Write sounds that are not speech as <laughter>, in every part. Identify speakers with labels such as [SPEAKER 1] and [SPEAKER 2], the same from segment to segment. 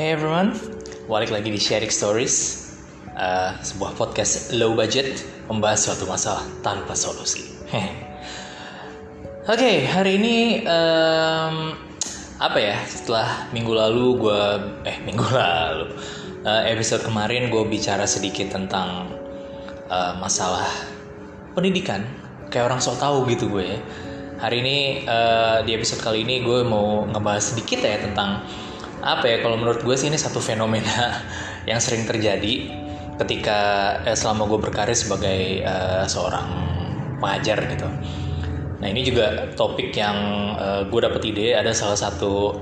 [SPEAKER 1] Hey everyone, balik lagi di Sharing Stories, uh, sebuah podcast low budget membahas suatu masalah tanpa solusi. Oke, okay, hari ini um, apa ya? Setelah minggu lalu gue, eh <laughs> minggu lalu uh, episode kemarin gue bicara sedikit tentang uh, masalah pendidikan, kayak orang sok tahu gitu gue. Hari ini uh, di episode kali ini gue mau ngebahas sedikit ya tentang apa ya kalau menurut gue sih ini satu fenomena <laughs> yang sering terjadi ketika eh, selama gue berkarir sebagai uh, seorang pengajar gitu. Nah ini juga topik yang uh, gue dapet ide. Ada salah satu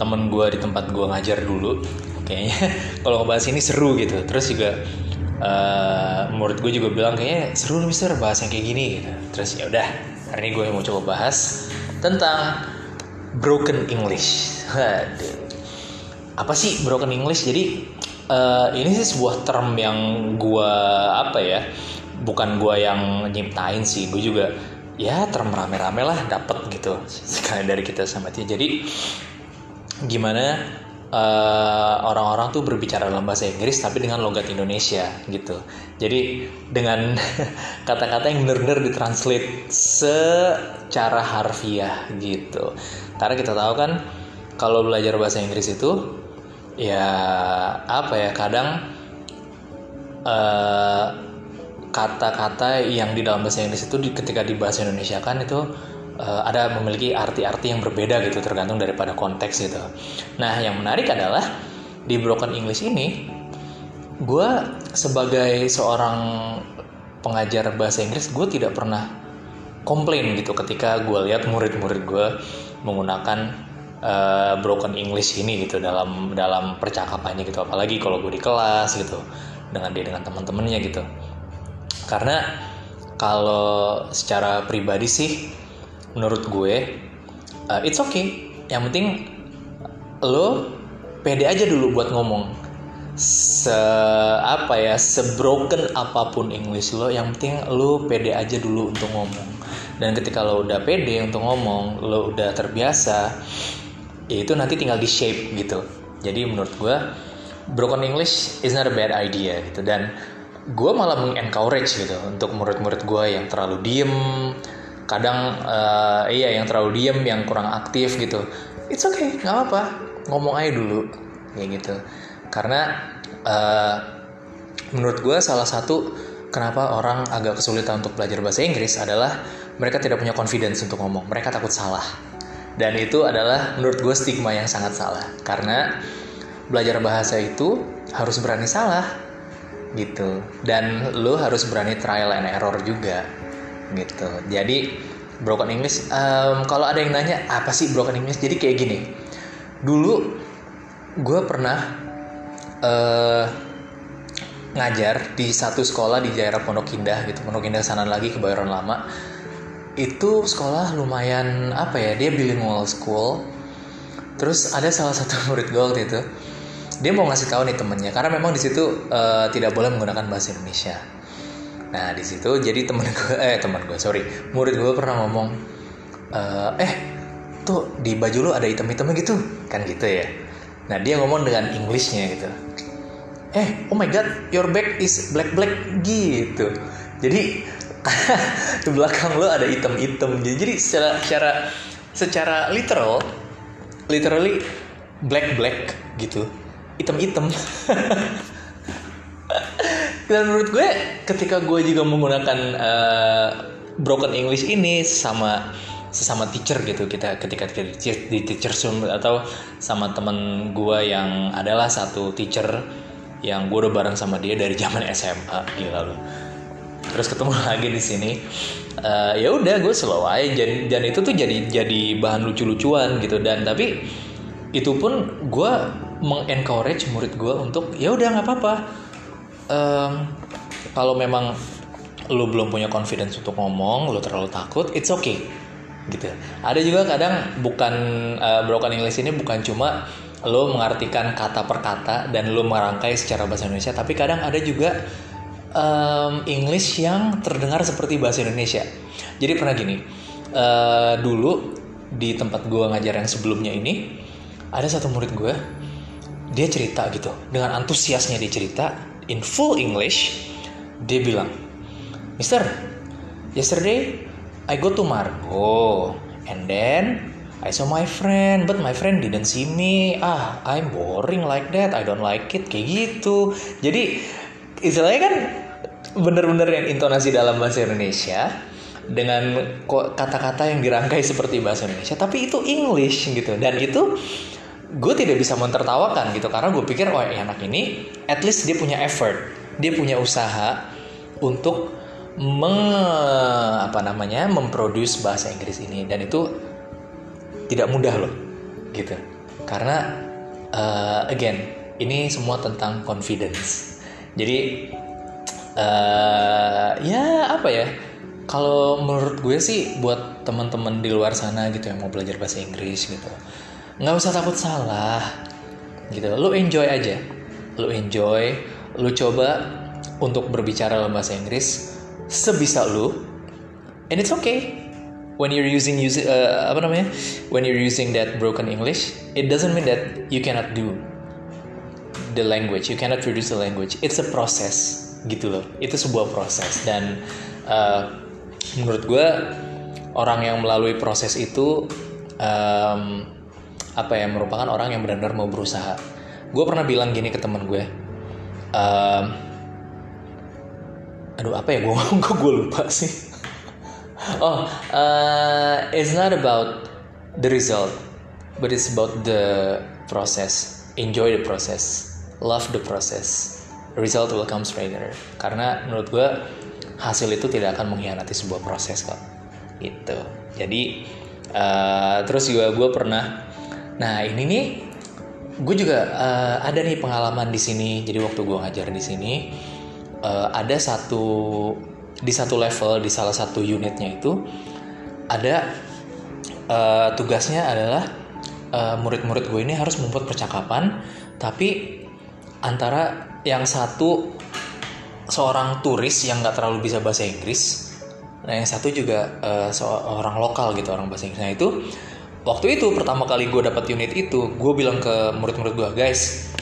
[SPEAKER 1] temen gue di tempat gue ngajar dulu kayaknya. <laughs> Kalau ngebahas ini seru gitu. Terus juga uh, murid gue juga bilang kayaknya seru nih mister bahas yang kayak gini gitu. Terus ya udah hari ini gue mau coba bahas tentang broken English. Waduh apa sih broken English? Jadi uh, ini sih sebuah term yang gua apa ya bukan gua yang nyiptain sih gue juga ya term rame-rame lah dapet gitu sekali dari kita sama dia jadi gimana uh, orang-orang tuh berbicara dalam bahasa Inggris tapi dengan logat Indonesia gitu. Jadi dengan <laughs> kata-kata yang benar-benar ditranslate secara harfiah gitu. Karena kita tahu kan kalau belajar bahasa Inggris itu ya apa ya kadang eh, kata-kata yang di dalam bahasa Inggris itu di, ketika di bahasa Indonesia kan itu uh, ada memiliki arti-arti yang berbeda gitu tergantung daripada konteks gitu. Nah yang menarik adalah di broken English ini gue sebagai seorang pengajar bahasa Inggris gue tidak pernah komplain gitu ketika gue lihat murid-murid gue menggunakan uh, broken English ini gitu dalam dalam percakapannya gitu. Apalagi kalau gue di kelas gitu dengan dia dengan teman-temannya gitu. Karena kalau secara pribadi sih menurut gue uh, it's okay. Yang penting lo pede aja dulu buat ngomong. Se apa ya sebroken apa pun English lo yang penting lo pede aja dulu untuk ngomong. Dan ketika lo udah pede untuk ngomong lo udah terbiasa ya itu nanti tinggal di shape gitu. Jadi menurut gue broken English is not a bad idea gitu. Dan gue malah mengencourage gitu untuk murid-murid gue yang terlalu diem kadang uh, iya yang terlalu diem yang kurang aktif gitu. It's okay nggak apa-apa ngomong aja dulu kayak gitu. Karena uh, menurut gue salah satu kenapa orang agak kesulitan untuk belajar bahasa Inggris adalah mereka tidak punya confidence untuk ngomong. Mereka takut salah dan itu adalah menurut gue stigma yang sangat salah. Karena belajar bahasa itu harus berani salah gitu. Dan lo harus berani trial and error juga gitu. Jadi broken English um, kalau ada yang nanya apa sih broken English? Jadi kayak gini. Dulu gue pernah uh, ngajar di satu sekolah di daerah Pondok Indah gitu Pondok Indah sana lagi Kebayoran Lama itu sekolah lumayan apa ya dia bilingual school. Terus ada salah satu <laughs> murid gue waktu itu dia mau ngasih tahu nih temennya karena memang di situ uh, tidak boleh menggunakan bahasa Indonesia. Nah di situ jadi temen gue <laughs> eh teman gue sorry murid gue pernah ngomong uh, eh tuh di baju lu ada item-itemnya gitu kan gitu ya. Nah dia ngomong dengan Englishnya gitu. Eh oh my god your bag is black black gitu. Jadi di belakang lo ada item-item. Jadi secara secara secara literal literally black black gitu. Item-item. <laughs> Dan menurut gue ketika gue juga menggunakan uh, broken English ini sama sesama teacher gitu kita ketika kita di teacher zoom atau sama temen gue yang adalah satu teacher yang gue udah bareng sama dia dari zaman <laughs> SMA gila loh terus ketemu <laughs> lagi di sini. Uh, ya udah gue slow aja. Dan, dan itu tuh jadi jadi bahan lucu-lucuan gitu. Dan tapi itu pun gue mengencourage murid gue untuk ya udah nggak apa-apa. Um, kalau memang lo belum punya confidence untuk ngomong lo terlalu takut it's okay. Gitu. Ada juga kadang bukan uh, broken English ini bukan cuma lo mengartikan kata per kata dan lo merangkai secara bahasa Indonesia tapi kadang ada juga um, English yang terdengar seperti bahasa Indonesia. Jadi pernah gini, uh, dulu di tempat gue ngajar yang sebelumnya ini ada satu murid gue, dia cerita gitu. Dengan antusiasnya dia cerita in full English dia bilang Mister yesterday I go to Margo and then I saw my friend but my friend didn't see me. Ah I'm boring like that. I don't like it. Kayak gitu. Jadi istilahnya kan bener-bener yang intonasi dalam bahasa Indonesia dengan kata-kata yang dirangkai seperti bahasa Indonesia tapi itu English gitu. Dan itu gue tidak bisa mentertawakan gitu karena gue pikir wah oh, anak ini at least dia punya effort dia punya usaha untuk meng apa namanya memproduce bahasa Inggris ini. Dan itu tidak mudah loh gitu. Karena uh, again ini semua tentang confidence. Jadi uh, ya apa ya? Kalau menurut gue sih buat teman-teman di luar sana gitu yang mau belajar bahasa Inggris gitu nggak usah takut salah gitu. Lu enjoy aja. Lu enjoy. Lu coba untuk berbicara dalam bahasa Inggris sebisa lu and it's okay. When you're using use uh, apa namanya? When you're using that broken English it doesn't mean that you cannot do the language. You cannot produce the language. It's a process gitu loh. Itu sebuah proses dan uh, menurut gue orang yang melalui proses itu um, apa ya merupakan orang yang benar-benar mau berusaha. Gue pernah bilang gini ke teman gue um, aduh apa ya gue <laughs> kok gue lupa sih? <laughs> Oh uh, it's not about the result but it's about the process. Enjoy the process. Love the process result will come later karena menurut gue hasil itu tidak akan mengkhianati sebuah proses kok gitu. Jadi uh, terus juga gue pernah nah ini nih gue juga uh, ada nih pengalaman di sini. Jadi waktu gue ngajar di sini uh, ada satu di satu level di salah satu unitnya itu ada uh, tugasnya adalah murid-murid gue ini harus membuat percakapan tapi antara yang satu seorang turis yang nggak terlalu bisa bahasa Inggris. Nah yang satu juga uh, seorang lokal gitu orang bahasa Inggris. Nah itu waktu itu pertama kali gue dapat unit itu gue bilang ke murid-murid gue guys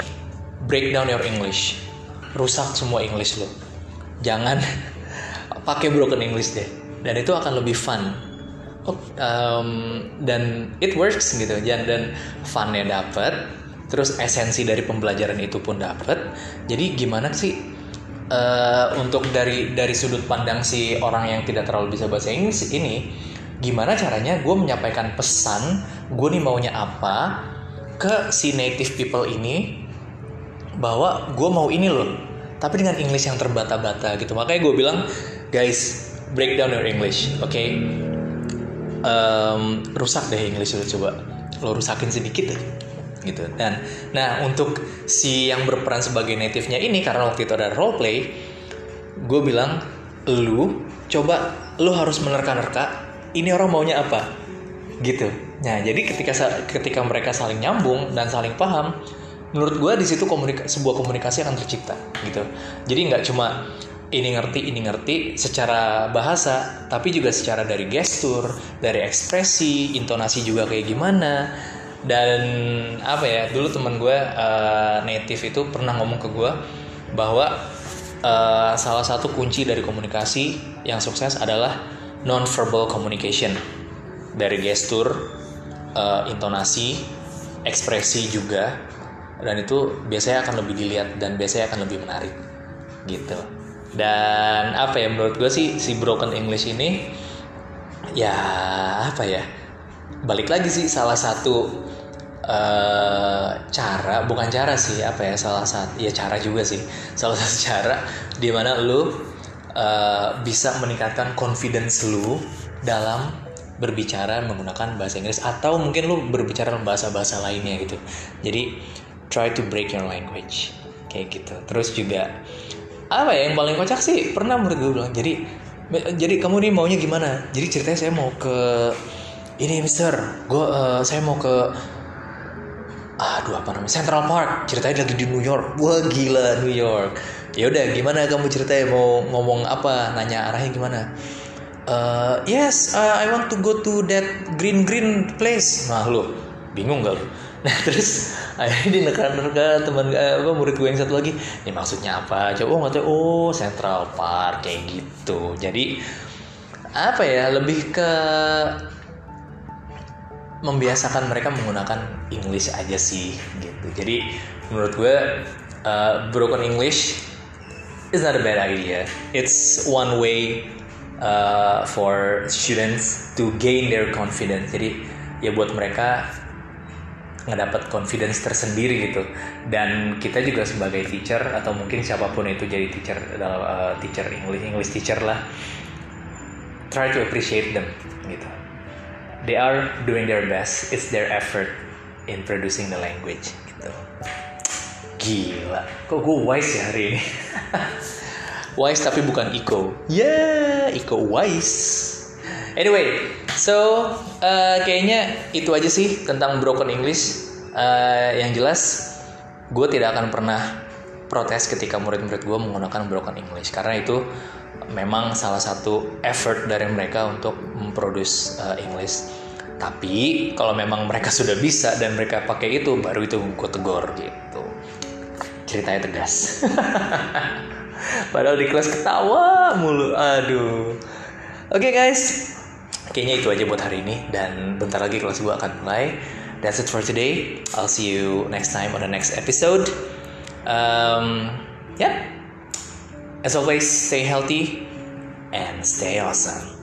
[SPEAKER 1] break down your English. Rusak semua English lo. Jangan <laughs> pakai broken English deh. Dan itu akan lebih fun. Um, dan it works gitu. Dan dan funnya dapet terus esensi dari pembelajaran itu pun dapat jadi gimana sih uh, untuk dari dari sudut pandang si orang yang tidak terlalu bisa bahasa Inggris ini gimana caranya gue menyampaikan pesan gue nih maunya apa ke si native people ini bahwa gue mau ini loh tapi dengan English yang terbata-bata gitu. Makanya gue bilang guys break down your English oke? Okay? um, rusak deh English lo coba. Lo rusakin sedikit deh gitu. Dan nah untuk si yang berperan sebagai native-nya ini karena waktu itu ada role play gue bilang lu coba lu harus menerka-nerka ini orang maunya apa? Gitu. Nah jadi ketika ketika mereka saling nyambung dan saling paham menurut gue di situ komunika sebuah komunikasi akan tercipta gitu. Jadi nggak cuma ini ngerti ini ngerti secara bahasa tapi juga secara dari gestur dari ekspresi intonasi juga kayak gimana dan apa ya dulu teman gue uh, native itu pernah ngomong ke gue bahwa uh, salah satu kunci dari komunikasi yang sukses adalah non-verbal communication. Dari gestur uh, intonasi ekspresi juga dan itu biasanya akan lebih dilihat dan biasanya akan lebih menarik gitu. Dan apa ya menurut gue sih si broken English ini ya apa ya balik lagi sih salah satu uh, cara bukan cara sih apa ya salah satu ya cara juga sih. <laughs> Salah satu cara di mana lu uh, bisa meningkatkan confidence lu dalam berbicara menggunakan bahasa Inggris atau mungkin lu berbicara bahasa-bahasa lainnya gitu. Jadi try to break your language kayak gitu. Terus juga apa ya yang paling kocak sih pernah menurut gue bilang jadi jadi kamu nih maunya gimana? Jadi ceritanya saya mau ke ini Mister gue uh, saya mau ke aduh apa namanya Central Park. Ceritanya lagi di New York. Wah gila New York. Ya udah gimana kamu ceritanya? Mau ngomong apa? Nanya arahnya gimana? Uh, yes uh, I want to go to that green green place. Nah lo bingung gak lo <laughs> nah terus akhirnya dinerka-nerka teman eh, apa murid gue yang satu lagi. Ini maksudnya apa? Coba oh nggak tahu. Oh Central Park kayak gitu. Jadi apa ya lebih ke membiasakan mereka menggunakan English aja sih gitu. Jadi menurut gue uh, broken English is not a bad idea. It's one way uh, for students to gain their confidence. Jadi ya buat mereka ngedapat confidence tersendiri gitu. Dan kita juga sebagai teacher atau mungkin siapa pun itu jadi teacher uh, teacher English English teacher lah try to appreciate them gitu they are doing their best. It's their effort in producing the language gitu. Gila. Kok gue wise ya hari ini? <laughs> Wise tapi bukan eco yeah eco wise. Anyway, so uh, kayaknya itu aja sih tentang broken English. Uh, yang jelas, gue tidak akan pernah protes ketika murid-murid gue menggunakan broken English karena itu memang salah satu effort dari mereka untuk memproduce uh, English. Tapi kalau memang mereka <laughs> sudah bisa dan mereka pakai itu, baru itu gue tegur gitu. Ceritanya tegas. <laughs> Padahal di kelas ketawa mulu. Aduh. Oke okay, guys, kayaknya itu aja buat hari ini dan bentar lagi kelas gue akan mulai that's it for today I'll see you next time on the next episode um, yeah. As always stay healthy and stay awesome